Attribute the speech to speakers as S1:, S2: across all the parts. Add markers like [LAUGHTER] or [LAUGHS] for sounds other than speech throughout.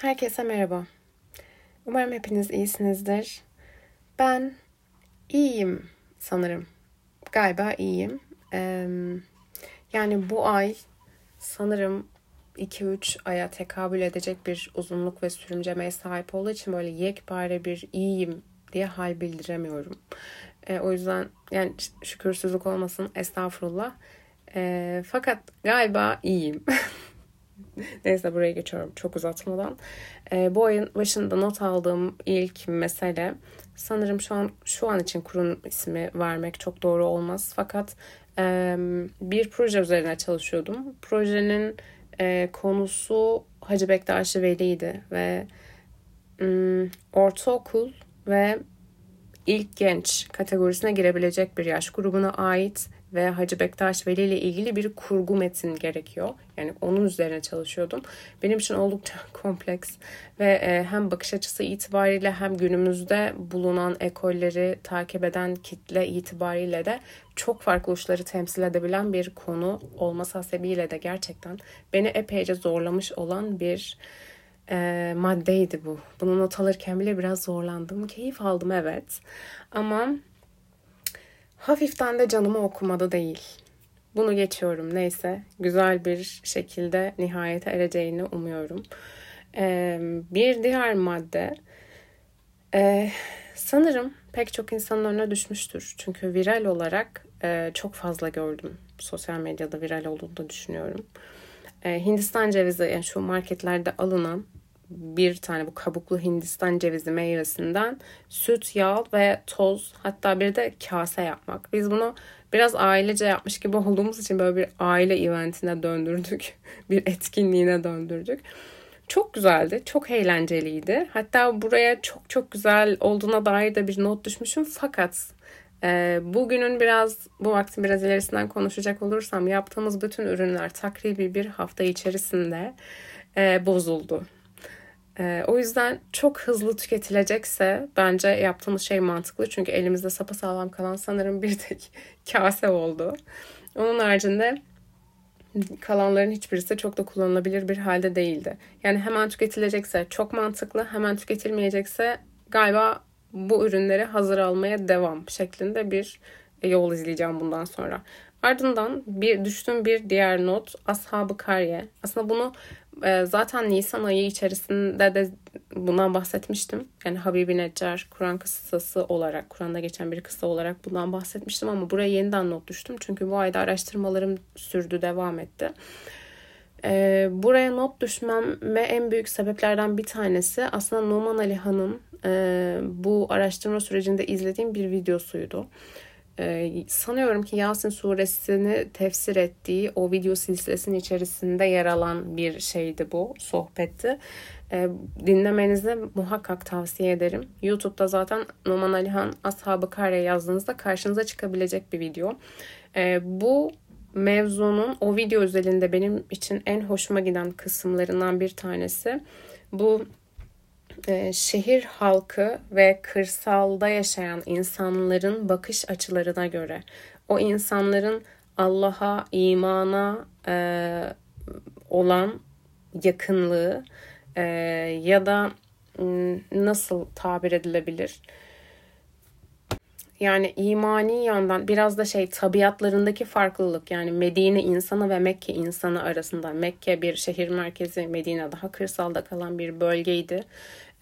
S1: Herkese merhaba. Umarım hepiniz iyisinizdir. Ben iyiyim sanırım. Galiba iyiyim. Ee, yani bu ay sanırım 2-3 aya tekabül edecek bir uzunluk ve sürümcemeye sahip olduğu için böyle yekpare bir iyiyim diye hal bildiremiyorum. Ee, o yüzden yani şükürsüzlük olmasın estağfurullah. Ee, fakat galiba iyiyim. [LAUGHS] Neyse buraya geçiyorum çok uzatmadan. E, bu ayın başında not aldığım ilk mesele sanırım şu an şu an için kurum ismi vermek çok doğru olmaz. Fakat e, bir proje üzerine çalışıyordum. Projenin e, konusu Hacı Bektaş Veli'ydi ve e, ortaokul ve ilk genç kategorisine girebilecek bir yaş grubuna ait ve Hacı Bektaş Veli ile ilgili bir kurgu metin gerekiyor. Yani onun üzerine çalışıyordum. Benim için oldukça [LAUGHS] kompleks ve e, hem bakış açısı itibariyle hem günümüzde bulunan ekolleri takip eden kitle itibariyle de çok farklı uçları temsil edebilen bir konu olması hasebiyle de gerçekten beni epeyce zorlamış olan bir e, maddeydi bu. Bunu not alırken bile biraz zorlandım. Keyif aldım evet. Ama Hafiften de canımı okumadı değil. Bunu geçiyorum neyse. Güzel bir şekilde nihayete ereceğini umuyorum. Ee, bir diğer madde e, sanırım pek çok insanın önüne düşmüştür. Çünkü viral olarak e, çok fazla gördüm. Sosyal medyada viral olduğunu düşünüyorum. E, Hindistan cevizi yani şu marketlerde alınan bir tane bu kabuklu Hindistan cevizi meyvesinden süt, yağ ve toz hatta bir de kase yapmak. Biz bunu biraz ailece yapmış gibi olduğumuz için böyle bir aile eventine döndürdük. [LAUGHS] bir etkinliğine döndürdük. Çok güzeldi, çok eğlenceliydi. Hatta buraya çok çok güzel olduğuna dair de bir not düşmüşüm. Fakat e, bugünün biraz, bu vaktin biraz ilerisinden konuşacak olursam yaptığımız bütün ürünler takribi bir hafta içerisinde e, bozuldu. Ee, o yüzden çok hızlı tüketilecekse bence yaptığımız şey mantıklı. Çünkü elimizde sapasağlam kalan sanırım bir tek [LAUGHS] kase oldu. Onun haricinde kalanların hiçbirisi çok da kullanılabilir bir halde değildi. Yani hemen tüketilecekse çok mantıklı, hemen tüketilmeyecekse galiba bu ürünleri hazır almaya devam şeklinde bir yol izleyeceğim bundan sonra. Ardından bir düştüğüm bir diğer not Ashab-ı Kariye. Aslında bunu e, zaten Nisan ayı içerisinde de bundan bahsetmiştim. Yani Habibi Neccar Kur'an kıssası olarak, Kur'an'da geçen bir kıssa olarak bundan bahsetmiştim ama buraya yeniden not düştüm. Çünkü bu ayda araştırmalarım sürdü, devam etti. E, buraya not düşmem ve en büyük sebeplerden bir tanesi aslında Numan Alihan'ın e, bu araştırma sürecinde izlediğim bir videosuydu. Ee, sanıyorum ki Yasin suresini tefsir ettiği o video silsilesinin içerisinde yer alan bir şeydi bu sohbetti. Ee, dinlemenizi muhakkak tavsiye ederim. YouTube'da zaten Numan Alihan Ashab-ı Kare yazdığınızda karşınıza çıkabilecek bir video. Ee, bu mevzunun o video özelinde benim için en hoşuma giden kısımlarından bir tanesi. Bu e, şehir halkı ve kırsalda yaşayan insanların bakış açılarına göre o insanların Allah'a, imana e, olan yakınlığı e, ya da nasıl tabir edilebilir? Yani imani yandan biraz da şey tabiatlarındaki farklılık yani Medine insanı ve Mekke insanı arasında Mekke bir şehir merkezi Medine daha kırsalda kalan bir bölgeydi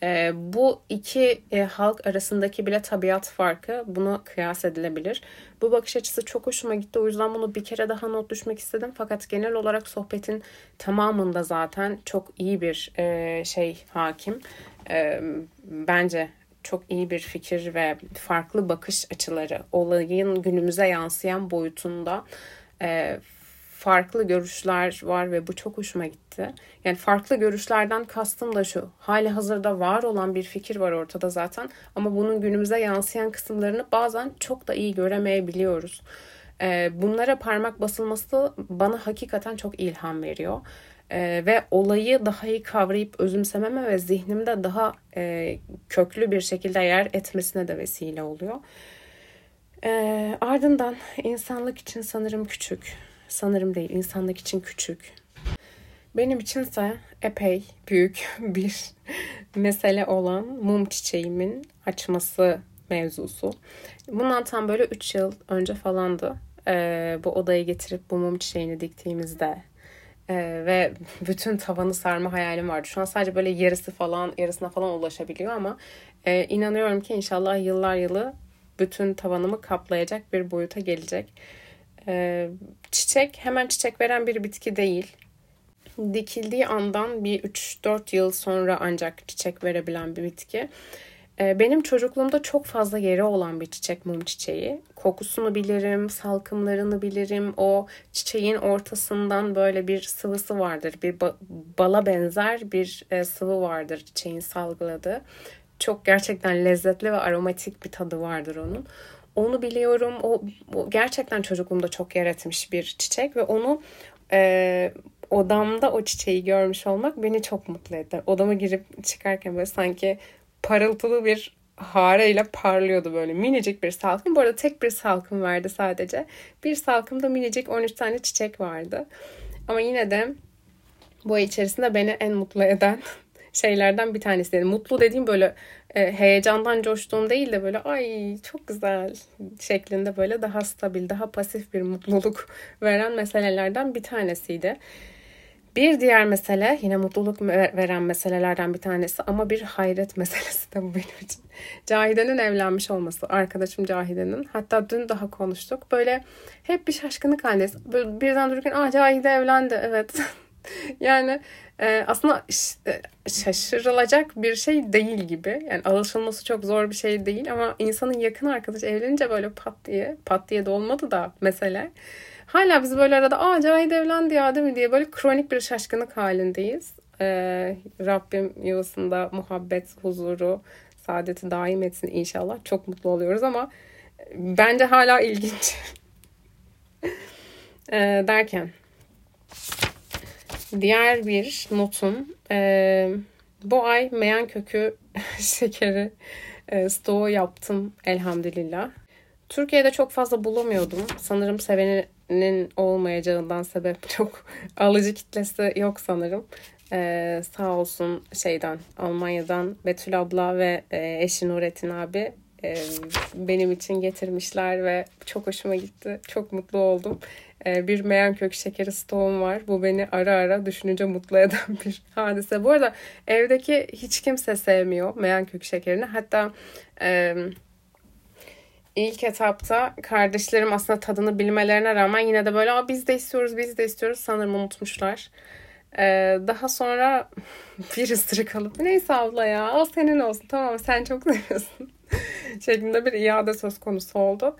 S1: e, bu iki e, halk arasındaki bile tabiat farkı buna kıyas edilebilir. Bu bakış açısı çok hoşuma gitti. O yüzden bunu bir kere daha not düşmek istedim. Fakat genel olarak sohbetin tamamında zaten çok iyi bir e, şey hakim. E, bence çok iyi bir fikir ve farklı bakış açıları olayın günümüze yansıyan boyutunda e, farklı görüşler var ve bu çok hoşuma gitti. Yani farklı görüşlerden kastım da şu. Hali hazırda var olan bir fikir var ortada zaten ama bunun günümüze yansıyan kısımlarını bazen çok da iyi göremeyebiliyoruz. Ee, bunlara parmak basılması bana hakikaten çok ilham veriyor. Ee, ve olayı daha iyi kavrayıp özümsememe ve zihnimde daha e, köklü bir şekilde yer etmesine de vesile oluyor. Ee, ardından insanlık için sanırım küçük sanırım değil insanlık için küçük. Benim içinse epey büyük [LAUGHS] bir mesele olan mum çiçeğimin açması mevzusu. Bundan tam böyle 3 yıl önce falandı. Ee, bu odaya getirip bu mum çiçeğini diktiğimizde ee, ve bütün tavanı sarma hayalim vardı. Şu an sadece böyle yarısı falan, yarısına falan ulaşabiliyor ama e, inanıyorum ki inşallah yıllar yılı bütün tavanımı kaplayacak bir boyuta gelecek. Ee, çiçek hemen çiçek veren bir bitki değil. Dikildiği andan bir 3-4 yıl sonra ancak çiçek verebilen bir bitki. Ee, benim çocukluğumda çok fazla yeri olan bir çiçek mum çiçeği. Kokusunu bilirim, salkımlarını bilirim. O çiçeğin ortasından böyle bir sıvısı vardır. Bir bala benzer bir e, sıvı vardır çiçeğin salgıladığı. Çok gerçekten lezzetli ve aromatik bir tadı vardır onun. Onu biliyorum. O, o gerçekten çocukluğumda çok yer etmiş bir çiçek ve onu e, odamda o çiçeği görmüş olmak beni çok mutlu etti. Odama girip çıkarken böyle sanki parıltılı bir hareyle parlıyordu böyle minicik bir salkım. Bu arada tek bir salkım vardı sadece. Bir salkımda minicik 13 tane çiçek vardı. Ama yine de bu ay içerisinde beni en mutlu eden [LAUGHS] şeylerden bir tanesi. Mutlu dediğim böyle heyecandan coştuğum değil de böyle ay çok güzel şeklinde böyle daha stabil, daha pasif bir mutluluk veren meselelerden bir tanesiydi. Bir diğer mesele yine mutluluk veren meselelerden bir tanesi ama bir hayret meselesi de bu benim için. Cahide'nin evlenmiş olması. Arkadaşım Cahide'nin. Hatta dün daha konuştuk. Böyle hep bir şaşkınlık halindeyiz. Böyle birden dururken aa Cahide evlendi evet. [LAUGHS] yani e, aslında şaşırılacak bir şey değil gibi. Yani alışılması çok zor bir şey değil ama insanın yakın arkadaşı evlenince böyle pat diye, pat diye de olmadı da mesele. Hala biz böyle arada aa Cahit evlendi ya değil mi diye böyle kronik bir şaşkınlık halindeyiz. Ee, Rabbim yuvasında muhabbet, huzuru, saadeti daim etsin inşallah. Çok mutlu oluyoruz ama bence hala ilginç. [LAUGHS] ee, derken diğer bir notum e, bu ay meyan kökü [LAUGHS] şekeri e, stoğu yaptım elhamdülillah. Türkiye'de çok fazla bulamıyordum. Sanırım seveninin olmayacağından sebep [LAUGHS] çok alıcı kitlesi yok sanırım. Ee, sağ olsun şeyden Almanya'dan Betül abla ve e, eşi Nurettin abi benim için getirmişler ve çok hoşuma gitti. Çok mutlu oldum. Bir meyan kök şekeri stoğum var. Bu beni ara ara düşününce mutlu eden [LAUGHS] bir hadise. Bu arada evdeki hiç kimse sevmiyor meyan kök şekerini. Hatta ilk etapta kardeşlerim aslında tadını bilmelerine rağmen yine de böyle biz de istiyoruz biz de istiyoruz sanırım unutmuşlar. Daha sonra [LAUGHS] bir ısırık alıp neyse abla ya o senin olsun tamam sen çok [LAUGHS] seviyorsun [LAUGHS] şeklinde bir iade söz konusu oldu.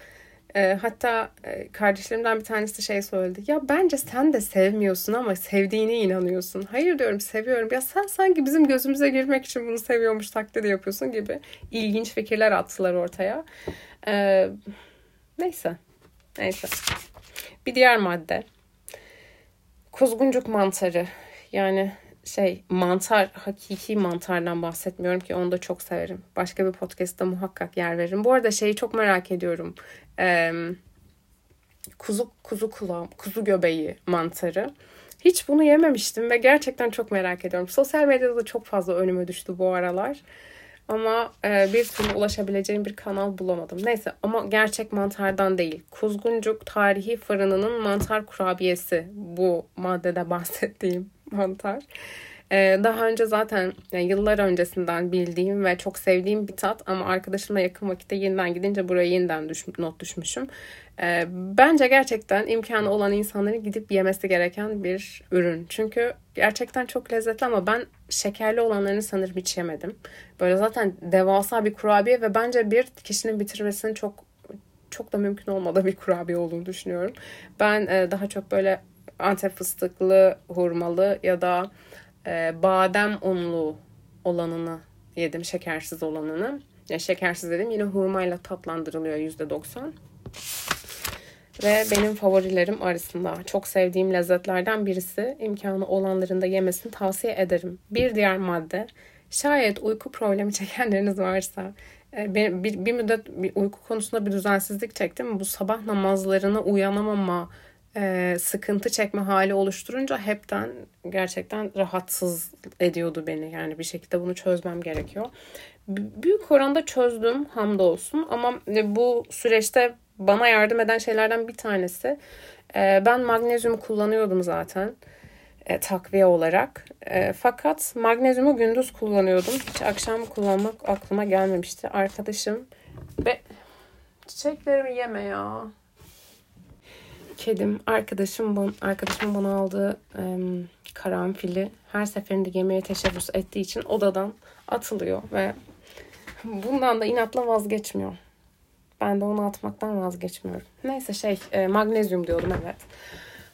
S1: E, hatta e, kardeşlerimden bir tanesi şey söyledi. Ya bence sen de sevmiyorsun ama sevdiğine inanıyorsun. Hayır diyorum seviyorum. Ya sen sanki bizim gözümüze girmek için bunu seviyormuş taklidi yapıyorsun gibi ilginç fikirler attılar ortaya. E, neyse. Neyse. Bir diğer madde. Kuzguncuk mantarı. Yani şey mantar hakiki mantardan bahsetmiyorum ki onu da çok severim. Başka bir podcast'ta muhakkak yer veririm. Bu arada şeyi çok merak ediyorum. Ee, kuzu kuzu kulağım, kuzu göbeği mantarı. Hiç bunu yememiştim ve gerçekten çok merak ediyorum. Sosyal medyada da çok fazla önüme düştü bu aralar. Ama e, bir türlü ulaşabileceğim bir kanal bulamadım. Neyse ama gerçek mantardan değil. Kuzguncuk Tarihi Fırını'nın mantar kurabiyesi bu maddede bahsettiğim mantar. Ee, daha önce zaten yani yıllar öncesinden bildiğim ve çok sevdiğim bir tat ama arkadaşımla yakın vakitte yeniden gidince buraya yeniden düş, not düşmüşüm. Ee, bence gerçekten imkanı olan insanların gidip yemesi gereken bir ürün. Çünkü gerçekten çok lezzetli ama ben şekerli olanlarını sanırım hiç yemedim. Böyle zaten devasa bir kurabiye ve bence bir kişinin bitirmesinin çok çok da mümkün olmadığı bir kurabiye olduğunu düşünüyorum. Ben e, daha çok böyle Antep fıstıklı, hurmalı ya da e, badem unlu olanını yedim. Şekersiz olanını. Ya şekersiz dedim yine hurmayla tatlandırılıyor %90. Ve benim favorilerim arasında. Çok sevdiğim lezzetlerden birisi. imkanı olanların da yemesini tavsiye ederim. Bir diğer madde. Şayet uyku problemi [LAUGHS] çekenleriniz varsa e, bir, bir, bir müddet uyku konusunda bir düzensizlik çektim. Bu sabah namazlarına uyanamama e, sıkıntı çekme hali oluşturunca hepten gerçekten rahatsız ediyordu beni. Yani bir şekilde bunu çözmem gerekiyor. Büyük oranda çözdüm hamdolsun ama bu süreçte bana yardım eden şeylerden bir tanesi e, ben magnezyumu kullanıyordum zaten e, takviye olarak. E, fakat magnezyumu gündüz kullanıyordum. Hiç akşam kullanmak aklıma gelmemişti. Arkadaşım ve çiçeklerimi yeme ya. Kedim, arkadaşım, bu, arkadaşım bana aldığı e, karanfili her seferinde yemeye teşebbüs ettiği için odadan atılıyor ve bundan da inatla vazgeçmiyor. Ben de onu atmaktan vazgeçmiyorum. Neyse şey e, magnezyum diyordum evet.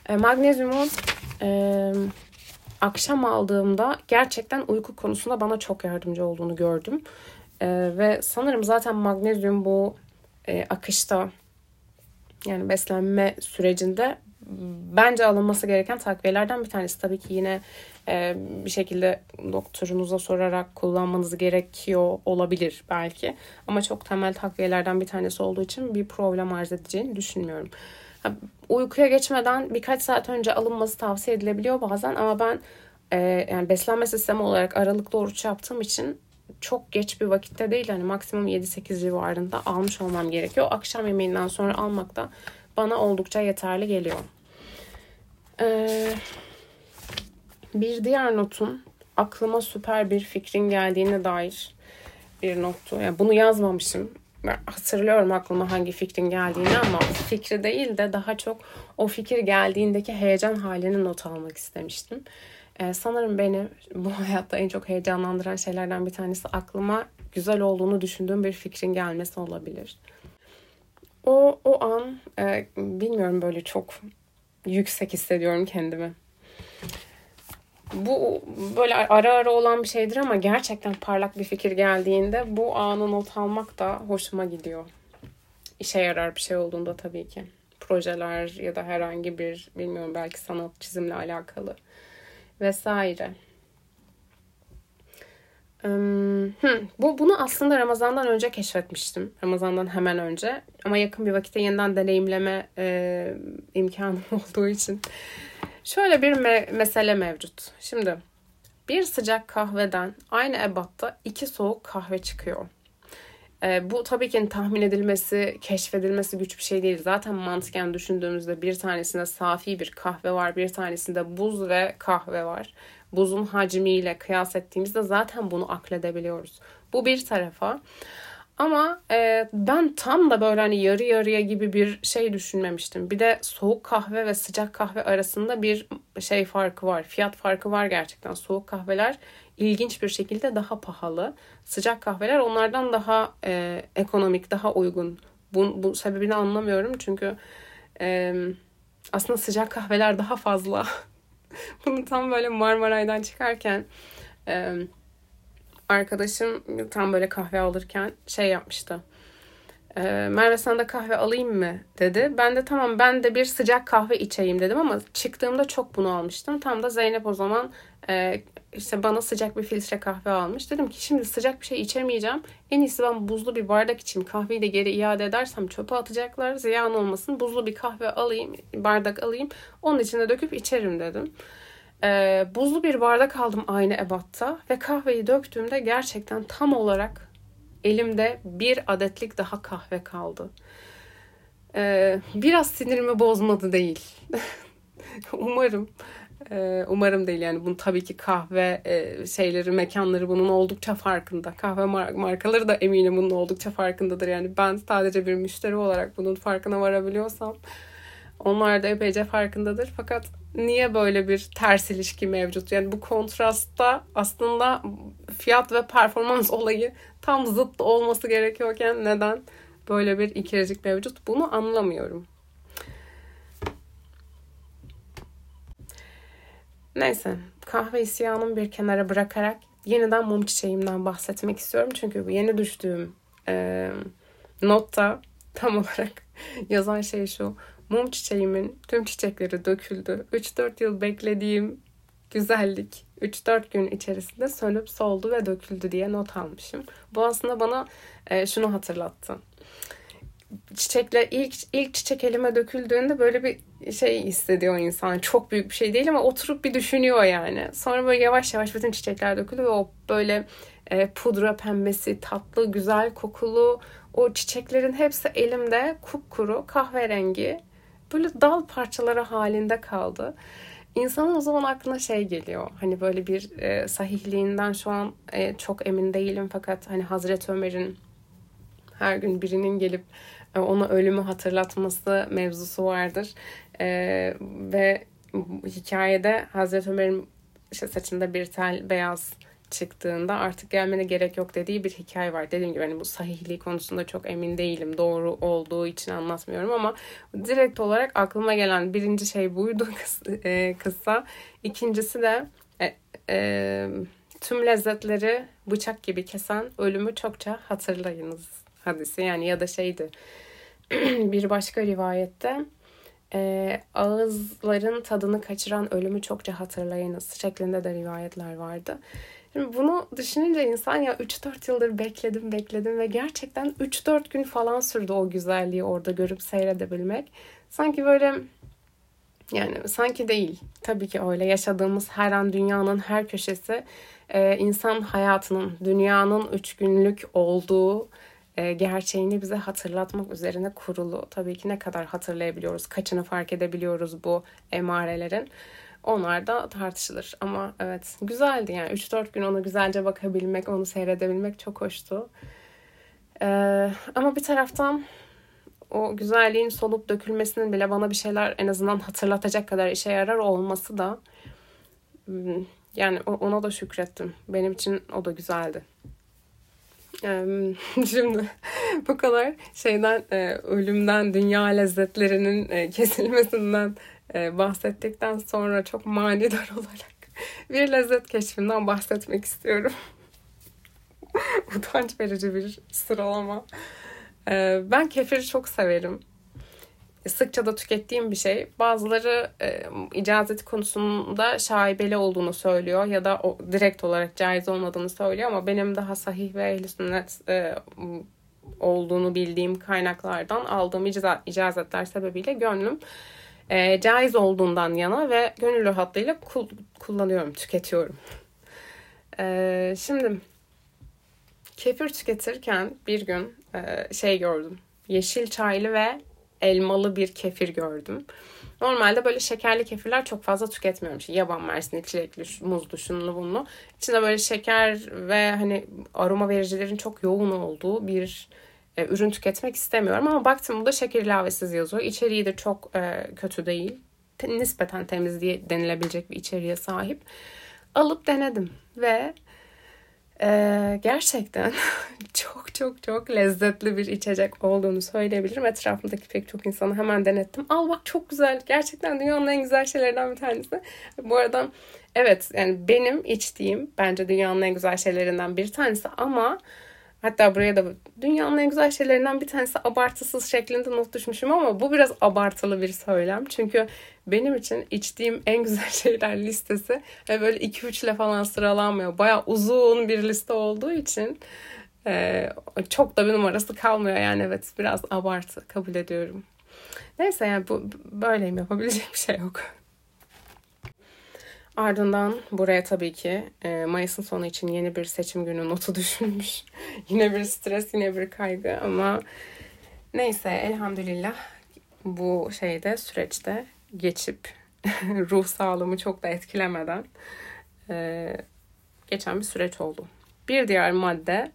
S1: E, magnezyumu e, akşam aldığımda gerçekten uyku konusunda bana çok yardımcı olduğunu gördüm. E, ve sanırım zaten magnezyum bu e, akışta yani beslenme sürecinde bence alınması gereken takviyelerden bir tanesi. Tabii ki yine e, bir şekilde doktorunuza sorarak kullanmanız gerekiyor olabilir belki. Ama çok temel takviyelerden bir tanesi olduğu için bir problem arz edeceğini düşünmüyorum. Uykuya geçmeden birkaç saat önce alınması tavsiye edilebiliyor bazen ama ben e, yani beslenme sistemi olarak aralıklı oruç yaptığım için çok geç bir vakitte değil hani maksimum 7-8 civarında almış olmam gerekiyor. Akşam yemeğinden sonra almak da bana oldukça yeterli geliyor. Ee, bir diğer notum aklıma süper bir fikrin geldiğine dair bir nottu. Yani bunu yazmamışım. Ben hatırlıyorum aklıma hangi fikrin geldiğini ama fikri değil de daha çok o fikir geldiğindeki heyecan halini not almak istemiştim. Ee, sanırım beni bu [LAUGHS] hayatta en çok heyecanlandıran şeylerden bir tanesi aklıma güzel olduğunu düşündüğüm bir fikrin gelmesi olabilir. O, o an e, bilmiyorum böyle çok yüksek hissediyorum kendimi. Bu böyle ara ara olan bir şeydir ama gerçekten parlak bir fikir geldiğinde bu anı not almak da hoşuma gidiyor. İşe yarar bir şey olduğunda tabii ki. Projeler ya da herhangi bir bilmiyorum belki sanat çizimle alakalı vesaire. Bu bunu aslında Ramazan'dan önce keşfetmiştim. Ramazan'dan hemen önce. Ama yakın bir vakitte yeniden deneyimleme e, imkanım [LAUGHS] olduğu için. Şöyle bir me- mesele mevcut. Şimdi bir sıcak kahveden aynı ebatta iki soğuk kahve çıkıyor. E, bu tabii ki tahmin edilmesi, keşfedilmesi güç bir şey değil. Zaten mantıken düşündüğümüzde bir tanesinde safi bir kahve var, bir tanesinde buz ve kahve var. Buzun hacmiyle kıyas ettiğimizde zaten bunu akledebiliyoruz. Bu bir tarafa. Ama e, ben tam da böyle hani yarı yarıya gibi bir şey düşünmemiştim. Bir de soğuk kahve ve sıcak kahve arasında bir şey farkı var. Fiyat farkı var gerçekten. Soğuk kahveler ilginç bir şekilde daha pahalı. Sıcak kahveler onlardan daha e, ekonomik, daha uygun. Bu, bu sebebini anlamıyorum çünkü e, aslında sıcak kahveler daha fazla. [LAUGHS] Bunu tam böyle Marmaray'dan çıkarken e, arkadaşım tam böyle kahve alırken şey yapmıştı. E, Merve sana da kahve alayım mı dedi. Ben de tamam ben de bir sıcak kahve içeyim dedim ama çıktığımda çok bunu almıştım. Tam da Zeynep o zaman e, işte bana sıcak bir filtre kahve almış. Dedim ki şimdi sıcak bir şey içemeyeceğim. En iyisi ben buzlu bir bardak içeyim. Kahveyi de geri iade edersem çöpe atacaklar. Ziyan olmasın. Buzlu bir kahve alayım, bardak alayım. Onun içine döküp içerim dedim. Ee, buzlu bir bardak aldım aynı ebatta ve kahveyi döktüğümde gerçekten tam olarak elimde bir adetlik daha kahve kaldı. Ee, biraz sinirimi bozmadı değil. [LAUGHS] Umarım ee, umarım değil yani bunu tabii ki kahve e, şeyleri mekanları bunun oldukça farkında. Kahve markaları da eminim bunun oldukça farkındadır. Yani ben sadece bir müşteri olarak bunun farkına varabiliyorsam onlar da epeyce farkındadır. Fakat niye böyle bir ters ilişki mevcut? Yani bu kontrastta aslında fiyat ve performans [LAUGHS] olayı tam zıt olması gerekiyorken neden böyle bir ikirecik mevcut? Bunu anlamıyorum. Neyse kahve isyanımı bir kenara bırakarak yeniden mum çiçeğimden bahsetmek istiyorum. Çünkü bu yeni düştüğüm e, notta tam [LAUGHS] olarak yazan şey şu. Mum çiçeğimin tüm çiçekleri döküldü. 3-4 yıl beklediğim güzellik 3-4 gün içerisinde sönüp soldu ve döküldü diye not almışım. Bu aslında bana e, şunu hatırlattı. Çiçekler ilk ilk çiçek elime döküldüğünde böyle bir şey hissediyor insan. Çok büyük bir şey değil ama oturup bir düşünüyor yani. Sonra böyle yavaş yavaş bütün çiçekler dökülüyor ve o böyle e, pudra pembesi, tatlı, güzel kokulu o çiçeklerin hepsi elimde kupkuru, kahverengi böyle dal parçaları halinde kaldı. İnsanın o zaman aklına şey geliyor. Hani böyle bir e, sahihliğinden şu an e, çok emin değilim fakat hani Hazreti Ömer'in her gün birinin gelip e, ona ölümü hatırlatması mevzusu vardır. E, ve hikayede Hazreti Ömer'in işte saçında bir tel beyaz çıktığında artık gelmene gerek yok dediği bir hikaye var. Dediğim gibi hani bu sahihliği konusunda çok emin değilim. Doğru olduğu için anlatmıyorum ama direkt olarak aklıma gelen birinci şey buydu [LAUGHS] e, kısa. İkincisi de e, e, tüm lezzetleri bıçak gibi kesen ölümü çokça hatırlayınız hadisi. Yani ya da şeydi [CLEARS THROAT] bir başka rivayette e, ağızların tadını kaçıran ölümü çokça hatırlayınız şeklinde de rivayetler vardı. Şimdi bunu düşününce insan ya 3-4 yıldır bekledim bekledim ve gerçekten 3-4 gün falan sürdü o güzelliği orada görüp seyredebilmek. Sanki böyle yani sanki değil. Tabii ki öyle. Yaşadığımız her an dünyanın her köşesi e, insan hayatının, dünyanın üç günlük olduğu e, gerçeğini bize hatırlatmak üzerine kurulu. Tabii ki ne kadar hatırlayabiliyoruz, kaçını fark edebiliyoruz bu emarelerin. Onlar da tartışılır. Ama evet güzeldi yani 3-4 gün ona güzelce bakabilmek, onu seyredebilmek çok hoştu. Ee, ama bir taraftan o güzelliğin solup dökülmesinin bile bana bir şeyler en azından hatırlatacak kadar işe yarar olması da hmm, yani ona da şükrettim. Benim için o da güzeldi. [LAUGHS] Şimdi bu kadar şeyden e, ölümden, dünya lezzetlerinin e, kesilmesinden e, bahsettikten sonra çok manidar [LAUGHS] olarak bir lezzet keşfinden bahsetmek istiyorum. [LAUGHS] Utanç verici bir sıralama. Ben kefiri çok severim. Sıkça da tükettiğim bir şey. Bazıları e, icazeti konusunda şaibeli olduğunu söylüyor ya da o, direkt olarak caiz olmadığını söylüyor ama benim daha sahih ve ehl sünnet e, olduğunu bildiğim kaynaklardan aldığım icazetler sebebiyle gönlüm e, caiz olduğundan yana ve gönül rahatlığıyla kul- kullanıyorum, tüketiyorum. E, şimdi kefir tüketirken bir gün e, şey gördüm. Yeşil çaylı ve elmalı bir kefir gördüm. Normalde böyle şekerli kefirler çok fazla tüketmiyorum. İşte yaban mersini, çilekli, muzlu, şunlu bunlu. İçinde böyle şeker ve hani aroma vericilerin çok yoğun olduğu bir e, ürün tüketmek istemiyorum. Ama baktım bu da şeker ilavesiz yazıyor. İçeriği de çok e, kötü değil. Nispeten temiz diye denilebilecek bir içeriğe sahip. Alıp denedim ve ee, gerçekten [LAUGHS] çok çok çok lezzetli bir içecek olduğunu söyleyebilirim. Etrafımdaki pek çok insanı hemen denettim. Al bak çok güzel. Gerçekten dünyanın en güzel şeylerinden bir tanesi. Bu arada evet yani benim içtiğim bence dünyanın en güzel şeylerinden bir tanesi ama Hatta buraya da dünyanın en güzel şeylerinden bir tanesi abartısız şeklinde not düşmüşüm ama bu biraz abartılı bir söylem. Çünkü benim için içtiğim en güzel [LAUGHS] şeyler listesi böyle 2-3 ile falan sıralanmıyor. Baya uzun bir liste olduğu için e, çok da bir numarası kalmıyor. Yani evet biraz abartı kabul ediyorum. Neyse yani bu böyleyim yapabilecek bir şey yok. Ardından buraya tabii ki e, Mayıs'ın sonu için yeni bir seçim günü notu [LAUGHS] düşünmüş. yine bir stres, yine bir kaygı ama neyse elhamdülillah bu şeyde süreçte geçip [LAUGHS] ruh sağlığımı çok da etkilemeden e, geçen bir süreç oldu. Bir diğer madde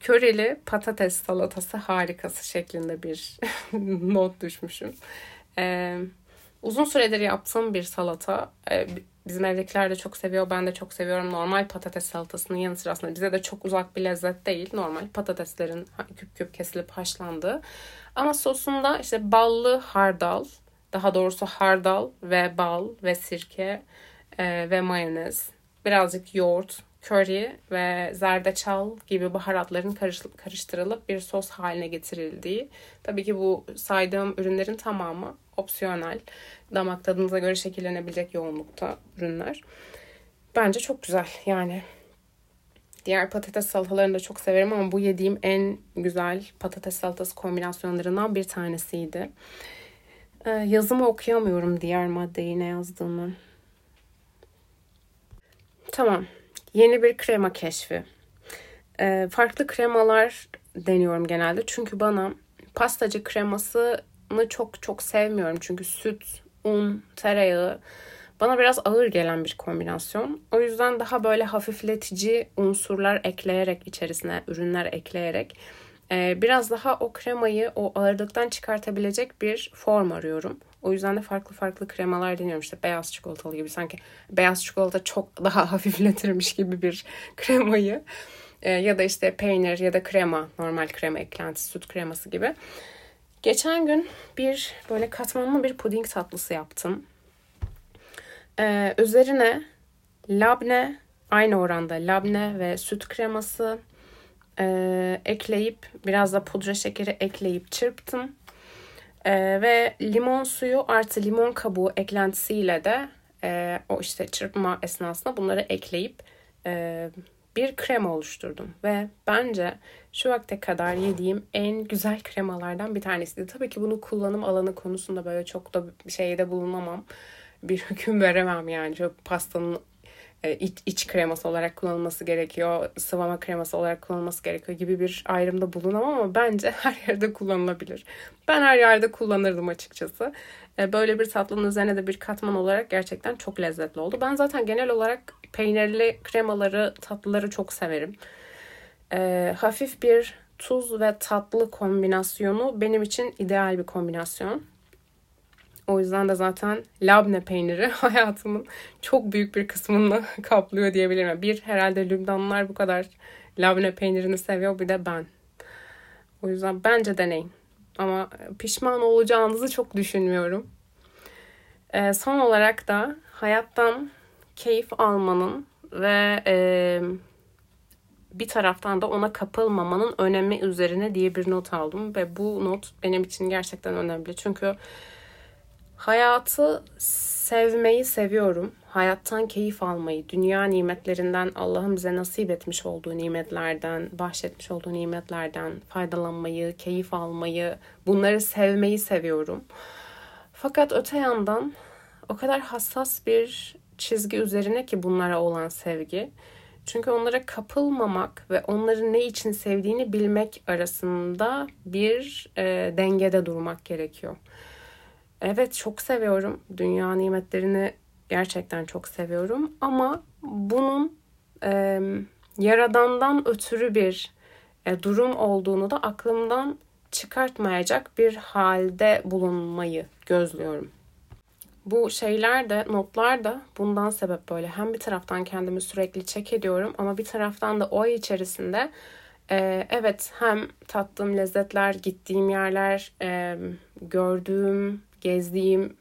S1: köreli patates salatası harikası şeklinde bir [LAUGHS] not düşmüşüm. E, uzun süredir yaptığım bir salata. E, Bizim evdekiler de çok seviyor. Ben de çok seviyorum. Normal patates salatasının yanı sıra aslında bize de çok uzak bir lezzet değil. Normal patateslerin küp küp kesilip haşlandığı. Ama sosunda işte ballı hardal, daha doğrusu hardal ve bal ve sirke e, ve mayonez, birazcık yoğurt, köri ve zerdeçal gibi baharatların karıştırılıp bir sos haline getirildiği. Tabii ki bu saydığım ürünlerin tamamı opsiyonel. Damak tadınıza göre şekillenebilecek yoğunlukta ürünler. Bence çok güzel yani. Diğer patates salatalarını da çok severim ama bu yediğim en güzel patates salatası kombinasyonlarından bir tanesiydi. Ee, yazımı okuyamıyorum diğer maddeyi ne yazdığını. Tamam. Yeni bir krema keşfi. Ee, farklı kremalar deniyorum genelde. Çünkü bana pastacı kremasını çok çok sevmiyorum. Çünkü süt, un, tereyağı bana biraz ağır gelen bir kombinasyon. O yüzden daha böyle hafifletici unsurlar ekleyerek içerisine ürünler ekleyerek e, biraz daha o kremayı o ağırlıktan çıkartabilecek bir form arıyorum. O yüzden de farklı farklı kremalar deniyorum. İşte beyaz çikolatalı gibi sanki beyaz çikolata çok daha [LAUGHS] hafifletirmiş gibi bir kremayı. E, ya da işte peynir ya da krema, normal krema eklentisi, süt kreması gibi. Geçen gün bir böyle katmanlı bir puding tatlısı yaptım. Ee, üzerine labne, aynı oranda labne ve süt kreması e, ekleyip biraz da pudra şekeri ekleyip çırptım. E, ve limon suyu artı limon kabuğu eklentisiyle de e, o işte çırpma esnasında bunları ekleyip e, bir krema oluşturdum. Ve bence şu vakte kadar yediğim en güzel kremalardan bir tanesiydi. Tabii ki bunu kullanım alanı konusunda böyle çok da şeyde bulunamam. Bir hüküm veremem yani. Çok pastanın e, iç, iç kreması olarak kullanılması gerekiyor, sıvama kreması olarak kullanılması gerekiyor gibi bir ayrımda bulunamam ama bence [LAUGHS] her yerde kullanılabilir. Ben her yerde kullanırdım açıkçası. E, böyle bir tatlının üzerine de bir katman olarak gerçekten çok lezzetli oldu. Ben zaten genel olarak peynirli kremaları, tatlıları çok severim. E, hafif bir tuz ve tatlı kombinasyonu benim için ideal bir kombinasyon. O yüzden de zaten labne peyniri [LAUGHS] hayatımın çok büyük bir kısmını [LAUGHS] kaplıyor diyebilirim. Bir herhalde Lübnanlılar bu kadar labne peynirini seviyor bir de ben. O yüzden bence deneyin. Ama pişman olacağınızı çok düşünmüyorum. Ee, son olarak da hayattan keyif almanın ve e, bir taraftan da ona kapılmamanın önemi üzerine diye bir not aldım ve bu not benim için gerçekten önemli. Çünkü Hayatı sevmeyi seviyorum. Hayattan keyif almayı, dünya nimetlerinden, Allah'ın bize nasip etmiş olduğu nimetlerden, bahşetmiş olduğu nimetlerden faydalanmayı, keyif almayı, bunları sevmeyi seviyorum. Fakat öte yandan o kadar hassas bir çizgi üzerine ki bunlara olan sevgi. Çünkü onlara kapılmamak ve onları ne için sevdiğini bilmek arasında bir e, dengede durmak gerekiyor. Evet çok seviyorum. Dünya nimetlerini gerçekten çok seviyorum. Ama bunun e, yaradandan ötürü bir e, durum olduğunu da aklımdan çıkartmayacak bir halde bulunmayı gözlüyorum. Bu şeyler de notlar da bundan sebep böyle. Hem bir taraftan kendimi sürekli çek ediyorum ama bir taraftan da o ay içerisinde e, evet hem tattığım lezzetler, gittiğim yerler, e, gördüğüm gezdiğim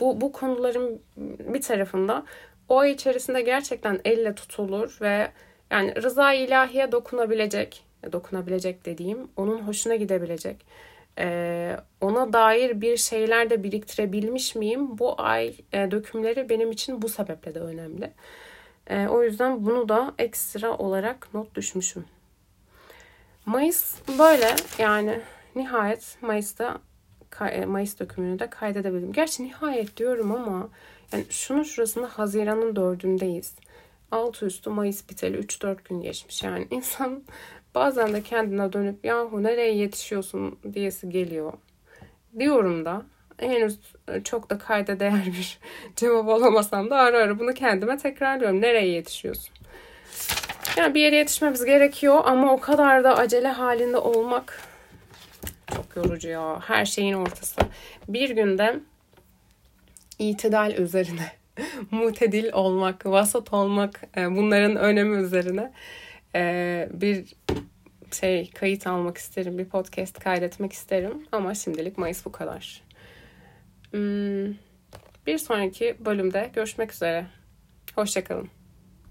S1: bu, bu konuların bir tarafında o ay içerisinde gerçekten elle tutulur ve yani rıza ilahiye dokunabilecek, dokunabilecek dediğim, onun hoşuna gidebilecek, e, ona dair bir şeyler de biriktirebilmiş miyim? Bu ay e, dökümleri benim için bu sebeple de önemli. E, o yüzden bunu da ekstra olarak not düşmüşüm. Mayıs böyle yani nihayet Mayıs'ta e, Mayıs dökümünü de kaydedebildim. Gerçi nihayet diyorum ama yani şunun şurasında Haziran'ın dördündeyiz. Altı üstü Mayıs biteli 3-4 gün geçmiş. Yani [LAUGHS] insan bazen de kendine dönüp yahu nereye yetişiyorsun diyesi geliyor. Diyorum da henüz çok da kayda değer bir [LAUGHS] cevap alamasam da ara ara bunu kendime tekrarlıyorum. Nereye yetişiyorsun? Yani bir yere yetişmemiz gerekiyor ama o kadar da acele halinde olmak çok yorucu ya. Her şeyin ortası. Bir günde itidal üzerine, [LAUGHS] mutedil olmak, vasat olmak, e, bunların önemi üzerine e, bir şey kayıt almak isterim. Bir podcast kaydetmek isterim. Ama şimdilik Mayıs bu kadar. Hmm, bir sonraki bölümde görüşmek üzere. Hoşçakalın.